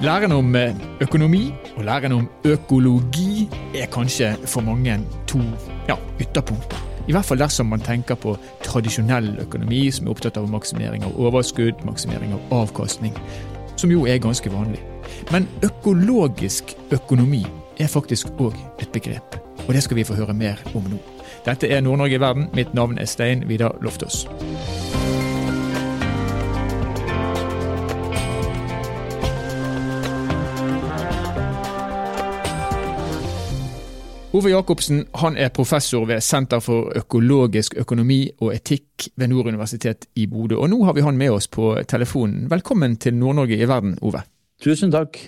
Læren om eh, økonomi og læren om økologi er kanskje for mange to ja, ytterpunkter. I hvert fall dersom man tenker på tradisjonell økonomi, som er opptatt av maksimering av overskudd, maksimering av avkastning, som jo er ganske vanlig. Men økologisk økonomi er faktisk òg et begrep, og det skal vi få høre mer om nå. Dette er Nord-Norge i verden. Mitt navn er Stein Vidar Loftaas. Ove Jacobsen han er professor ved Senter for økologisk økonomi og etikk ved Nord universitet i Bodø. Og nå har vi han med oss på telefonen. Velkommen til Nord-Norge i verden, Ove. Tusen takk.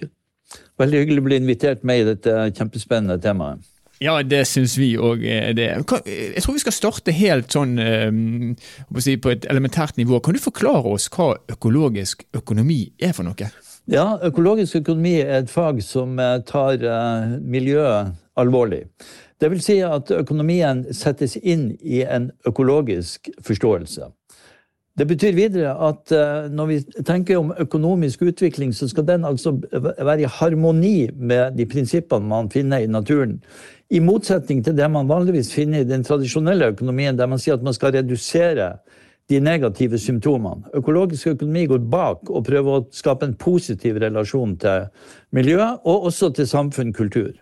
Veldig hyggelig å bli invitert med i dette kjempespennende temaet. Ja, det syns vi òg er det. Jeg tror vi skal starte helt sånn eh, på et elementært nivå. Kan du forklare oss hva økologisk økonomi er for noe? Ja, økologisk økonomi er et fag som eh, tar eh, miljøet alvorlig. Det vil si at økonomien settes inn i en økologisk forståelse. Det betyr videre at eh, når vi tenker om økonomisk utvikling, så skal den altså være i harmoni med de prinsippene man finner i naturen. I motsetning til det man vanligvis finner i den tradisjonelle økonomien, der man sier at man skal redusere de negative symptomene. Økologisk økonomi går bak og prøver å skape en positiv relasjon til miljøet, og også til samfunn, kultur.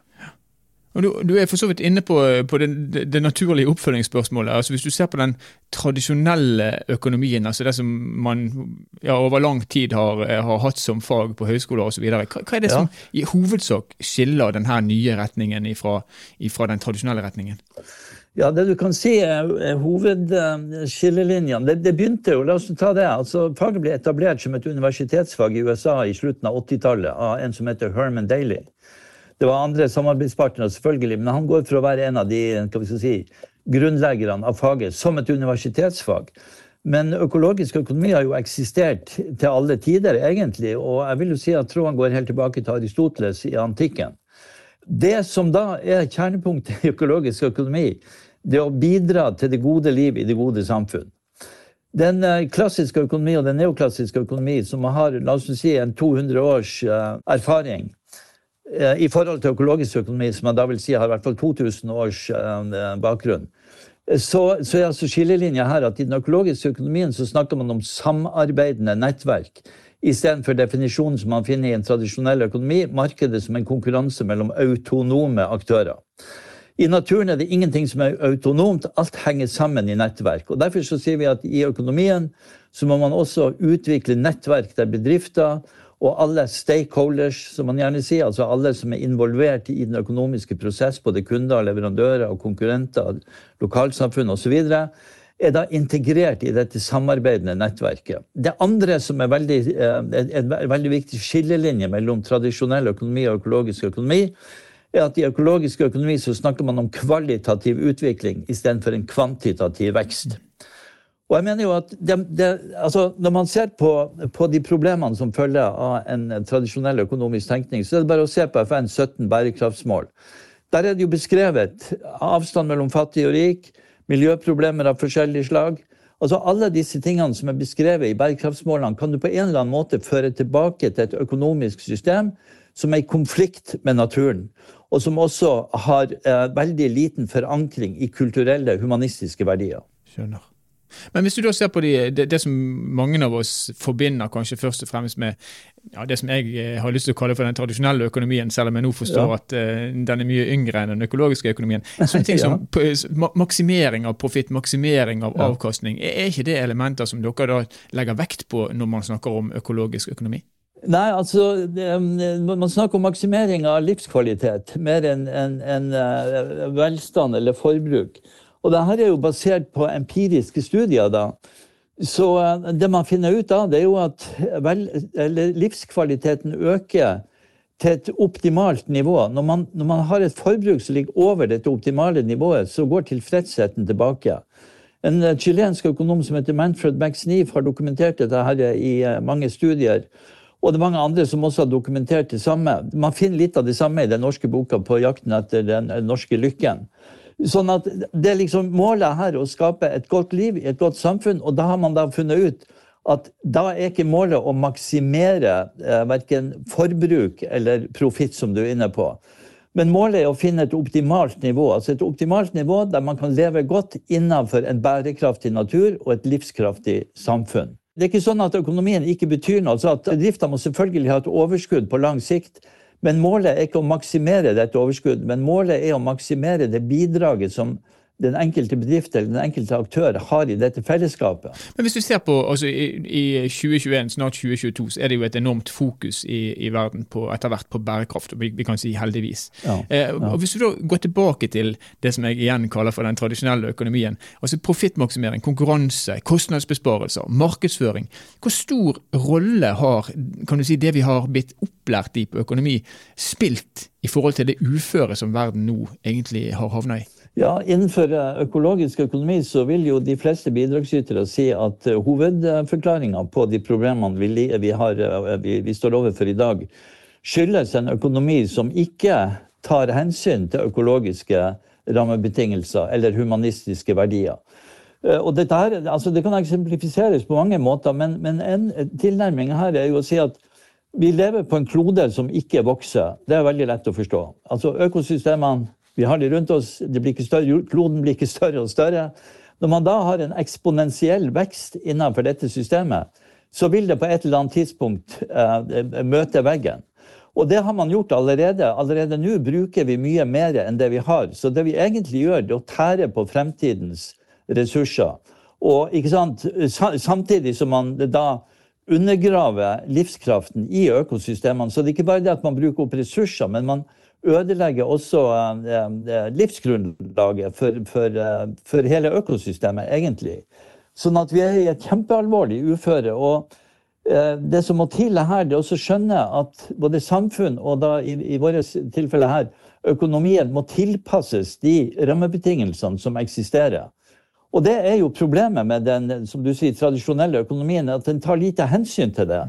Og du, du, er for så vidt inne på, på det, det, naturlige oppfølgingsspørsmålet. altså Hvis du ser på den tradisjonelle økonomien, altså det som man ja, over lang tid har, har hatt som fag på høyskoler osv., hva, hva er det ja. som i hovedsak skiller denne nye retningen ifra, ifra den tradisjonelle retningen? Ja, Det du kan si er hovedskillelinjene. Det, det, begynte jo, la oss ta det, altså Faget ble etablert som et universitetsfag i USA i slutten av 80-tallet av en som heter Herman Daly. Det var andre samarbeidspartnere, selvfølgelig, men han går for å være en av de si, grunnleggerne av faget som et universitetsfag. Men økologisk økonomi har jo eksistert til alle tider, egentlig. Og jeg vil jo si at tråden går helt tilbake til Aristoteles i antikken. Det som da er kjernepunktet i økologisk økonomi, det er å bidra til det gode liv i det gode samfunn. Den eh, klassiske økonomi og den neoklassiske økonomi, som har la oss si, en 200 års eh, erfaring, Eh, i forhold til økologisk økonomi, som jeg da vil si har i hvert fall 2000 års bakgrunn, så, så er altså skillelinja her at i den økologiske økonomien så snakker man om samarbeidende nettverk. Istedenfor definisjonen som man finner i en tradisjonell økonomi, markedet som en konkurranse mellom autonome aktører. I naturen er det ingenting som er autonomt, alt henger sammen i nettverk. Og Derfor så sier vi at i økonomien så må man også utvikle nettverk der bedrifter og alle stakeholders, som man gjerne sier, altså alle som er involvert i den økonomiske prosess, både kunder, leverandører og konkurrenter, lokalsamfunn osv., er da integrert i dette samarbeidende nettverket. Det andre som er veldig, eh, en veldig viktig skillelinje mellom tradisjonell økonomi og økologisk økonomi, er at i økologisk økonomi så snakker man om kvalitativ utvikling istedenfor en kvantitativ vekst. Og jeg mener jo at det, det, altså Når man ser på, på, de problemene som følger av en tradisjonell økonomisk tenkning, så er det bare å se på FN 17 bærekraftsmål. Der er det jo beskrevet avstand mellom fattig og rik, miljøproblemer av forskjellig slag. Altså Alle disse tingene som er beskrevet i bærekraftsmålene, kan du på en eller annen måte føre tilbake til et økonomisk system som er i konflikt med naturen, og som også har eh, veldig liten forankring i kulturelle, humanistiske verdier. Skjønner. Men hvis du da ser på de, det, det, som mange av oss forbinder kanskje først og fremst med ja, det som jeg eh, har lyst til å kalle for den tradisjonelle økonomien, selv om jeg nå forstår ja. at uh, den er mye yngre enn den økologiske økonomien. Sånne ting som ja. maksimering av profitt, maksimering av avkastning, er, ikke det elementer som dere da legger vekt på når man snakker om økologisk økonomi? Nei, altså Man snakker om maksimering av livskvalitet mer enn en, en, uh, velstand eller forbruk. Og det her er jo basert på empiriske studier. da. Så eh, det man finner ut av, det er jo at vel, livskvaliteten øker til et optimalt nivå. Når man, når man, har et forbruk som ligger over dette optimale nivået, så går tilfredsheten tilbake. En eh, chilensk økonom som heter Manfred McSneef har dokumentert dette her i eh, mange studier. Og det er mange andre som også har dokumentert det samme. Man finner litt av det samme i den norske boka 'På jakten etter den norske lykken'. Sånn at det er liksom Målet her å skape et godt liv i et godt samfunn, og da har man da funnet ut at da er ikke målet å maksimere eh, verken forbruk eller profitt, som du er inne på. Men målet er å finne et optimalt nivå. Altså et optimalt nivå der man kan leve godt innenfor en bærekraftig natur og et livskraftig samfunn. Det er ikke sånn at økonomien ikke betyr noe. altså at Bedrifter må selvfølgelig ha et overskudd på lang sikt. Men målet er ikke å maksimere dette overskuddet, men målet er å maksimere det bidraget som den enkelte bedrift eller den enkelte aktør har i dette fellesskapet. Men hvis du ser på altså, i, i 2021, snart 2022, så er det jo et enormt fokus i, i verden på etter hvert på bærekraft, og vi, vi kan si heldigvis. Ja, eh, ja. og Hvis du da går tilbake til det som jeg igjen kaller for den tradisjonelle økonomien, altså profittmaksimering, konkurranse, kostnadsbesparelser, markedsføring, hvor stor rolle har kan du si, det vi har blitt opplært i på økonomi, spilt i forhold til det uføre som verden nå egentlig har havna i? Ja, Innenfor eh, økologisk økonomi så vil jo de fleste bidragsytere si at eh, hovedforklaringa på de problemene vi, vi, har, eh, vi, vi står overfor i dag, skyldes en økonomi som ikke tar hensyn til økologiske rammebetingelser eller humanistiske verdier. Og dette her, altså det kan eksemplifiseres på mange måter, men, men en tilnærming her er jo å si at vi lever på en klode som ikke vokser. Det er veldig lett å forstå. Altså Økosystemene vi har det rundt oss. Det blir større, kloden blir ikke større og større. Når man da har en eksponentiell vekst innenfor dette systemet, så vil det på et eller annet tidspunkt eh, møte veggen. Og det har man gjort allerede. Allerede nå bruker vi mye mer enn det vi har. Så det vi egentlig gjør, det er å tære på fremtidens ressurser. Og Samtidig som man da undergraver livskraften i økosystemene. Så det er ikke bare det at man bruker opp ressurser, men man ødelegger også eh, eh, livsgrunnlaget for, for, eh, for, hele økosystemet, egentlig. Sånn at vi er i et kjempealvorlig uføre. og det som må til her, det er å skjønne at både samfunn og da i, i vårt tilfelle her, økonomien må tilpasses de rammebetingelsene som eksisterer. Og det er jo problemet med den som du sier, tradisjonelle økonomien, at den tar lite hensyn til det.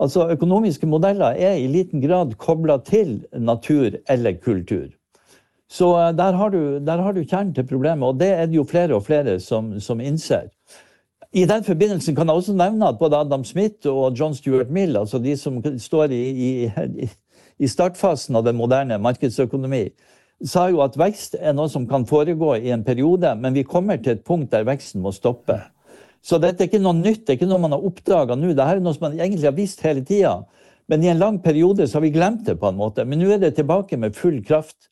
Altså Økonomiske modeller er i liten grad kobla til natur eller kultur. Så eh, der har, du, der har, du, kjernen til problemet, og det er det jo flere og flere som, som innser. I den forbindelsen kan jeg også nevne at både Adam Smith og John Stuart Mill, altså de som står i, i, i startfasen av den moderne markedsøkonomi, sa jo at vekst er noe som kan foregå i en periode, men vi kommer til et punkt der veksten må stoppe. Så dette er ikke noe nytt, det er ikke noe man har oppdaga nå. Dette er noe som man egentlig har visst hele tida. Men i en lang periode så har vi glemt det på en måte. Men nå er det tilbake med full kraft.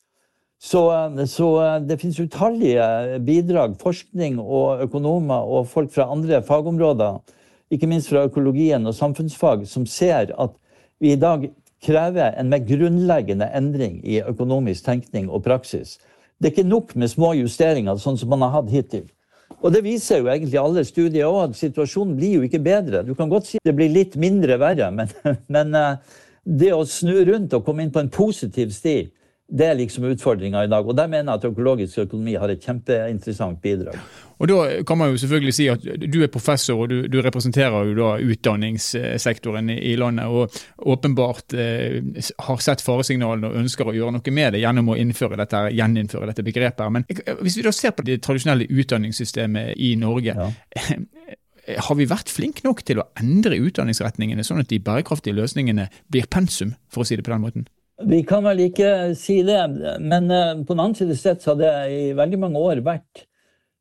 Så, så det finnes utallige bidrag, forskning og økonomer og folk fra andre fagområder, ikke minst fra økologien og samfunnsfag, som ser at vi i dag krever en mer grunnleggende endring i økonomisk tenkning og praksis. Det er ikke nok med små justeringer, sånn som man har hatt hittil. Og det viser jo egentlig alle studier òg, at situasjonen blir jo ikke bedre. Du kan godt si det blir litt mindre verre, men, men eh, det å snu rundt og komme inn på en positiv sti, det er liksom utfordringa i dag. Og der mener jeg at økologisk økonomi har et kjempeinteressant bidrag. Og Da kan man jo selvfølgelig si at du er professor og du, du representerer jo da utdanningssektoren i, i landet, og åpenbart eh, har sett faresignalene og ønsker å gjøre noe med det gjennom å innføre dette, gjeninnføre dette begrepet. Men hvis vi da ser på det tradisjonelle utdanningssystemet i Norge, ja. har vi vært flinke nok til å endre utdanningsretningene sånn at de bærekraftige løsningene blir pensum, for å si det på den måten? Vi kan vel ikke si det, men eh, på den annen side sett så har det i veldig mange år vært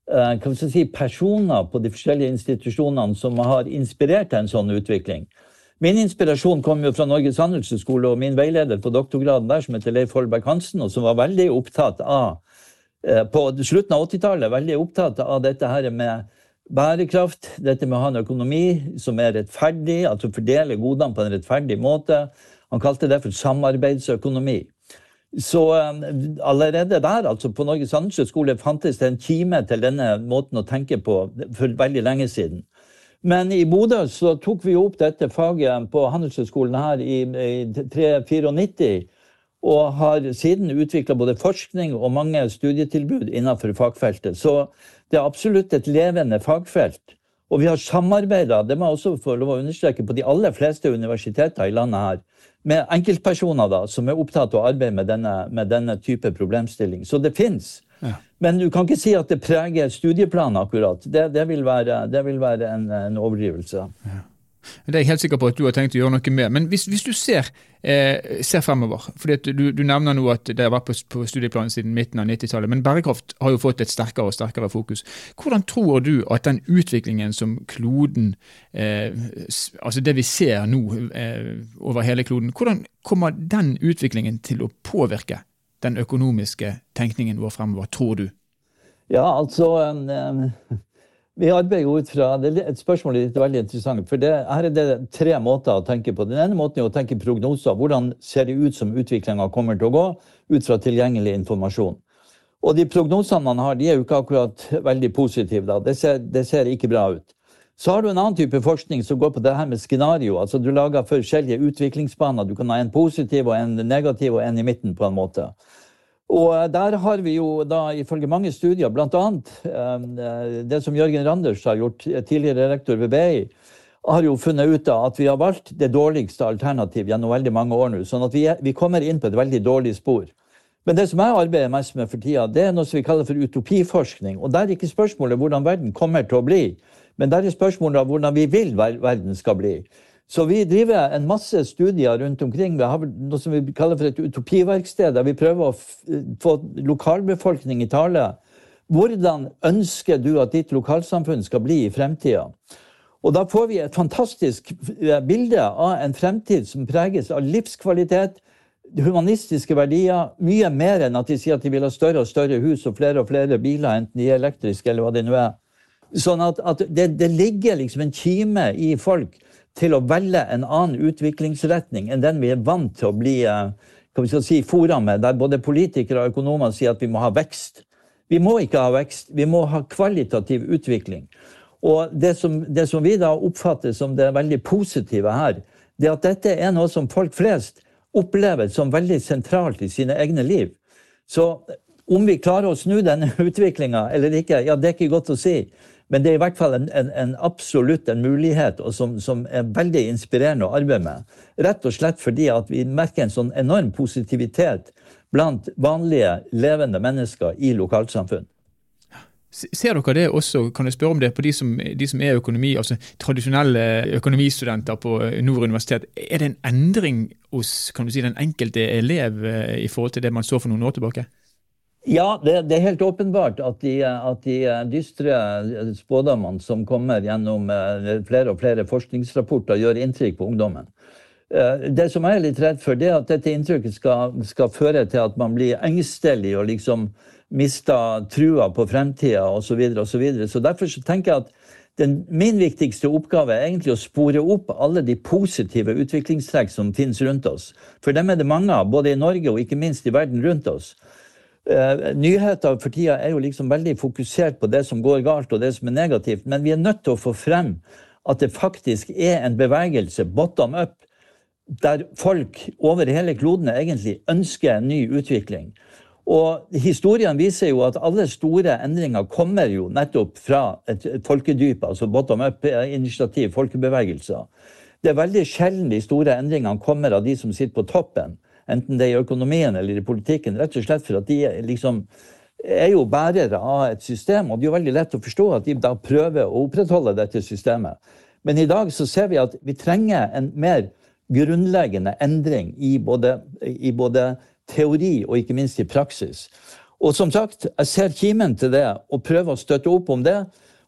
eh, si, personer på de forskjellige institusjonene som har inspirert en sånn utvikling. Min inspirasjon kom jo fra Norges handelshøyskole og min veileder på doktorgraden der, som heter Leif Holberg Hansen, og som var veldig opptatt av eh, på slutten av 80-tallet veldig opptatt av dette her med bærekraft, dette med å ha en økonomi som er rettferdig, at du fordeler godene på en rettferdig måte han kalte det for samarbeidsøkonomi. Så um, allerede der, altså på Norges handelshøyskole, fantes det en kime til denne måten å tenke på for veldig lenge siden. Men i Bodø så tok vi opp dette faget på handelshøyskolen her i, i 394, og har siden utvikla både forskning og mange studietilbud innenfor fagfeltet. Så det er absolutt et levende fagfelt. Og vi har samarbeida, det må jeg også få lov å understreke, på de aller fleste universiteter i landet her med enkeltpersoner da, som er opptatt av å arbeide med denne, med denne type problemstilling. Så det fins. Ja. Men du kan ikke si at det preger studieplanen akkurat. Det, det, vil, være, det vil være, en, en overdrivelse. Ja. Det er jeg helt sikker på at du har tenkt å gjøre noe med. Men hvis, hvis du ser, eh, ser fremover fordi du, du, nevner nå at det har vært på, på studieplanen siden midten av 90-tallet, men bærekraft har jo fått et sterkere og sterkere fokus. Hvordan tror du at den utviklingen som kloden eh, Altså det vi ser nå eh, over hele kloden, hvordan kommer den utviklingen til å påvirke den økonomiske tenkningen vår fremover, tror du? Ja, altså um, vi arbeider ut fra det er Et spørsmål er veldig interessant. for det, Her er det tre måter å tenke på. Den ene måten er å tenke prognoser. Hvordan ser det ut som utviklinga kommer til å gå, ut fra tilgjengelig informasjon. Og de prognosene man har, de er jo ikke akkurat veldig positive. da. Det ser, det ser ikke bra ut. Så har du en annen type forskning som går på det her med skenario. Altså du lager forskjellige utviklingsbaner. Du kan ha en positiv og en negativ og en i midten, på en måte. Og eh, der har vi jo da ifølge mange studier, bl.a. Eh, det som Jørgen Randers har gjort, tidligere rektor ved BI, har jo funnet ut av at vi har valgt det dårligste alternativ gjennom veldig mange år nå. Sånn at vi, er, vi kommer inn på et veldig dårlig spor. Men det som jeg arbeider mest med for tida, det er noe som vi kaller for utopiforskning. Og der er ikke spørsmålet hvordan verden kommer til å bli, men der er spørsmålet hvordan vi vil verden skal bli. Så vi driver en masse studier rundt omkring. Vi har noe som vi kaller for et utopiverksted, der vi prøver å få lokalbefolkning i tale. Hvordan ønsker du at ditt lokalsamfunn skal bli i fremtida? Og da får vi et fantastisk eh, bilde av en fremtid som preges av livskvalitet, humanistiske verdier, mye mer enn at de sier at de vil ha større og større hus og flere og flere biler, enten de er elektriske eller hva det nå er. Sånn at, at det, det, ligger liksom en kime i folk til å velge en annen utviklingsretning enn den vi er vant til å bli eh, vi si, fora med, der både politikere og økonomer sier at vi må ha vekst. Vi må ikke ha vekst, vi må ha kvalitativ utvikling. Og det som, det som vi da oppfatter som det veldig positive her, det er at dette er noe som folk flest opplever som veldig sentralt i sine egne liv. Så om vi klarer å snu denne utviklinga eller ikke, ja, det er ikke godt å si. Men det er i hvert fall en, en, en absolutt en mulighet og som, som, er veldig inspirerende å arbeide med. Rett og slett fordi at vi merker en sånn enorm positivitet blant vanlige, levende mennesker i lokalsamfunn. Ser dere det også, kan jeg spørre om det, på de som, de som er økonomi, altså tradisjonelle økonomistudenter på Nord universitet. Er det en endring hos si, den enkelte elev eh, i forhold til det man så for noen år tilbake? Ja, det, det, er helt åpenbart at de, at de dystre spådommene som kommer gjennom eh, flere og flere forskningsrapporter, gjør inntrykk på ungdommen. Eh, det som jeg er litt redd for, det er at dette inntrykket skal, skal føre til at man blir engstelig og liksom mister trua på fremtida osv. Så, videre, og så, videre. så derfor så tenker jeg at den, min viktigste oppgave er egentlig å spore opp alle de positive utviklingstrekk som finnes rundt oss. For dem er det mange av, både i Norge og ikke minst i verden rundt oss. Uh, nyheter for tida er jo liksom veldig fokusert på det som går galt og det som er negativt, men vi er nødt til å få frem at det faktisk er en bevegelse, bottom up, der folk over hele kloden egentlig ønsker en ny utvikling. Og historien viser jo at alle store endringer kommer jo nettopp fra et folkedyp, altså bottom up-initiativ, folkebevegelser. Det er veldig sjelden de store endringene kommer av de som sitter på toppen enten det er i økonomien eller i politikken, rett og slett for at de liksom er jo bærere av et system, og det er jo veldig lett å forstå at de da prøver å opprettholde dette systemet. Men i dag så ser vi at vi trenger en mer grunnleggende endring i både, i både teori og ikke minst i praksis. Og som sagt, jeg ser kimen til det og prøver å støtte opp om det.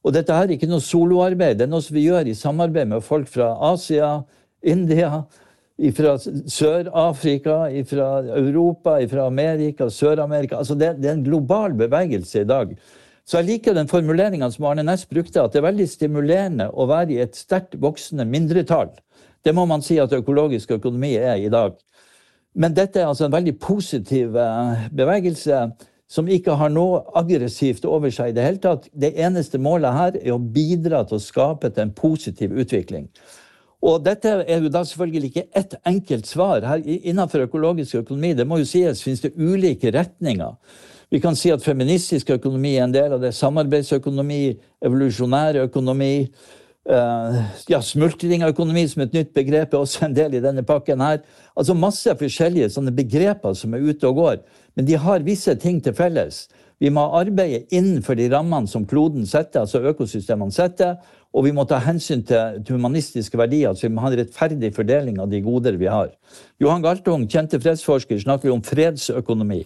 Og dette her er ikke noe soloarbeid, det er noe som vi gjør i samarbeid med folk fra Asia, India, fra Sør-Afrika, fra Europa, fra Amerika, Sør-Amerika altså det, det, er en global bevegelse i dag. Så jeg liker den formuleringa som Arne Næss brukte, at det er veldig stimulerende å være i et sterkt voksende mindretall. Det må man si at økologisk økonomi er i dag. Men dette er altså en veldig positiv eh, bevegelse som ikke har noe aggressivt over seg i det hele tatt. Det eneste målet her er å bidra til å skape til en positiv utvikling. Og dette er jo da selvfølgelig ikke ett enkelt svar. Her, innenfor økologisk økonomi det må jo sies, finnes det ulike retninger. Vi kan si at feministisk økonomi er en del av det. Samarbeidsøkonomi, evolusjonær økonomi. Uh, ja, økonomi som et nytt begrep er også en del i denne pakken her. Altså masse forskjellige sånne begreper som er ute og går. Men de har visse ting til felles. Vi må arbeide innenfor de rammene som kloden setter, altså økosystemene setter. Og vi må ta hensyn til humanistiske verdier, så vi må ha en rettferdig fordeling av de goder vi har. Johan Galtung, kjente fredsforsker, snakker om fredsøkonomi.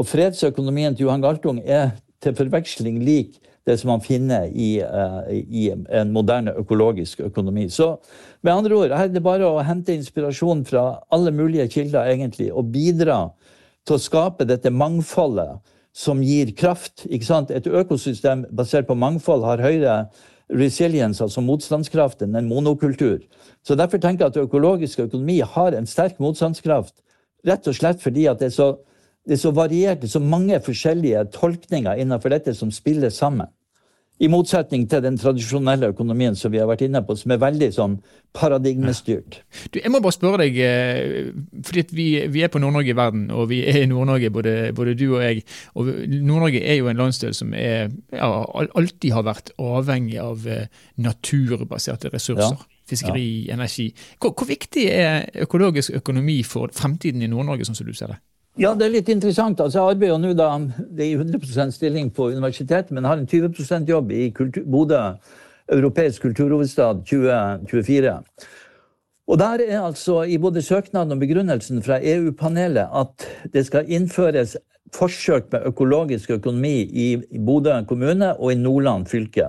Og fredsøkonomien til Johan Galtung er til forveksling lik det som man finner i, uh, i, en moderne økologisk økonomi. Så med andre ord, her er det bare å hente inspirasjon fra alle mulige kilder, egentlig, og bidra til å skape dette mangfoldet som gir kraft. ikke sant? Et økosystem basert på mangfold har høyere resilience, altså motstandskraften, en monokultur. Så Derfor tenker jeg at økologisk økonomi har en sterk motstandskraft, rett og slett fordi at det er så, det er så variert, så mange forskjellige tolkninger innenfor dette som spiller sammen. I motsetning til den tradisjonelle økonomien som vi har vært inne på, som er veldig sånn paradigmestyrt. Du, jeg må bare spørre deg, eh, fordi vi, vi, er på Nord-Norge i verden, og vi er i Nord-Norge, både, både, du og jeg. og Nord-Norge er jo en landsdel som er, ja, alltid har vært avhengig av eh, naturbaserte ressurser. Ja. Fiskeri, ja. energi. Hvor, hvor viktig er økologisk økonomi for fremtiden i Nord-Norge, sånn som du ser det? Ja, det er litt interessant. Altså, jeg arbeider nå da, det er i 100% stilling på universitetet, men har en 20% jobb i kultur, Bodø, europeisk kulturhovedstad 2024. Og der er altså i både søknaden og begrunnelsen fra EU-panelet at det skal innføres forsøk med økologisk økonomi i Bodø kommune og i Nordland fylke.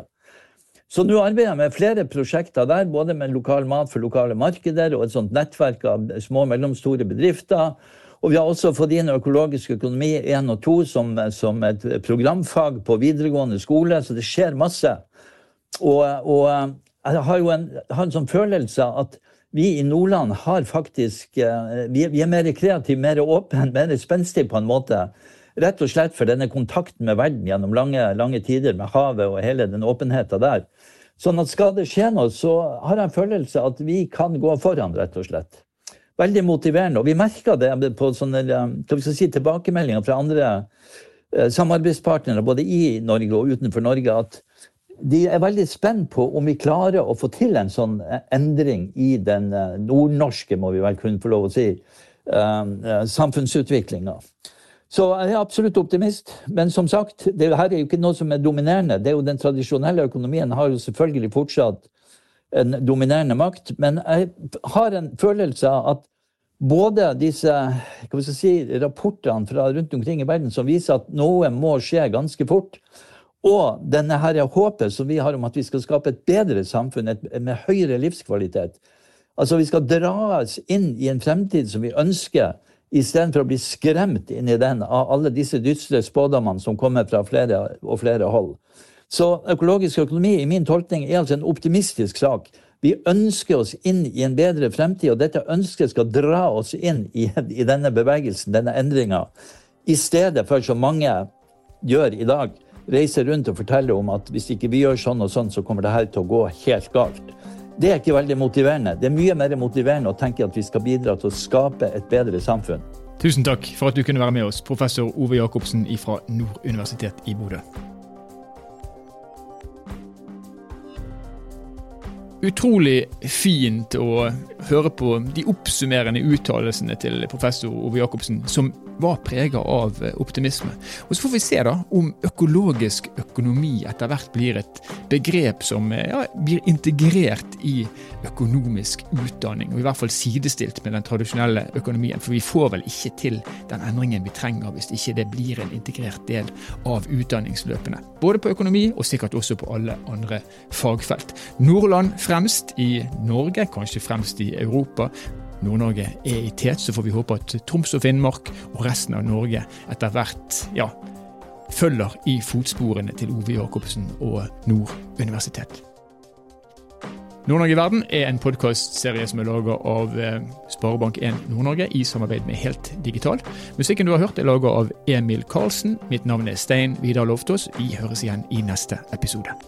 Så nå arbeider jeg med flere prosjekter der, både med lokal mat for lokale markeder og et sånt nettverk av små og mellomstore bedrifter og vi har også fått inn økologisk økonomi 1 og 2 som, som et programfag på videregående skole, så det skjer masse. Og, og jeg har jo en, har en sånn følelse at vi i Nordland har faktisk eh, Vi, vi er mer kreative, mer åpne, mer spenstige på en måte. Rett og slett for denne kontakten med verden gjennom lange, lange tider med havet og hele den åpenheten der. Sånn at skal det skje noe, så har jeg en følelse at vi kan gå foran, rett og slett veldig motiverende. Og vi merka det på sånne vi si, tilbakemeldinger fra andre eh, samarbeidspartnere, både i Norge og utenfor Norge, at de er veldig spent på om vi klarer å få til en sånn eh, endring i den eh, nordnorske, må vi vel kunne få lov å si, samfunnsutviklinga. Så jeg er absolutt optimist. Men som sagt, det her er jo ikke noe som er dominerende. Det er jo Den tradisjonelle økonomien har jo selvfølgelig fortsatt en dominerende makt. Men jeg har en følelse av at både disse si, rapportene fra rundt omkring i verden som viser at noe må skje ganske fort, og denne her håpet som vi har om at vi skal skape et bedre samfunn et, med høyere livskvalitet. Altså Vi skal dras inn i en fremtid som vi ønsker, istedenfor å bli skremt inn i den av alle disse dystre spådommene som kommer fra flere og flere hold. Så økologisk økonomi i min tolkning er altså en optimistisk sak. Vi ønsker oss inn i en bedre fremtid, og dette ønsket skal dra oss inn i, i denne bevegelsen, denne endringa, i stedet for som mange gjør i dag, reiser rundt og forteller om at hvis ikke vi gjør sånn og sånn, så kommer det her til å gå helt galt. Det er ikke veldig motiverende. Det er mye mer motiverende å tenke at vi skal bidra til å skape et bedre samfunn. Tusen takk for at du kunne være med oss, professor Ove Jacobsen fra Nord universitet i Bodø. Utrolig fint å høre på de oppsummerende uttalelsene til professor Ove Jacobsen, som var prega av optimisme. Og Så får vi se da om økologisk økonomi etter hvert blir et begrep som ja, blir integrert i økonomisk utdanning, og i hvert fall sidestilt med den tradisjonelle økonomien. For vi får vel ikke til den endringen vi trenger hvis ikke det blir en integrert del av utdanningsløpene. Både på økonomi og sikkert også på alle andre fagfelt. Nordland fremst i Norge, kanskje fremst i Europa. Nord-Norge er i tet, så får vi håpe at Troms og Finnmark og resten av Norge etter hvert ja, følger i fotsporene til Ove Jacobsen og Nord universitet. Nord-Norge i verden er en podkastserie som er laga av eh, Sparebank1 Nord-Norge i samarbeid med Helt Digital. Musikken du har hørt er laga av Emil Karlsen. Mitt navn er Stein Vidar Loftaas. Vi høres igjen i neste episode.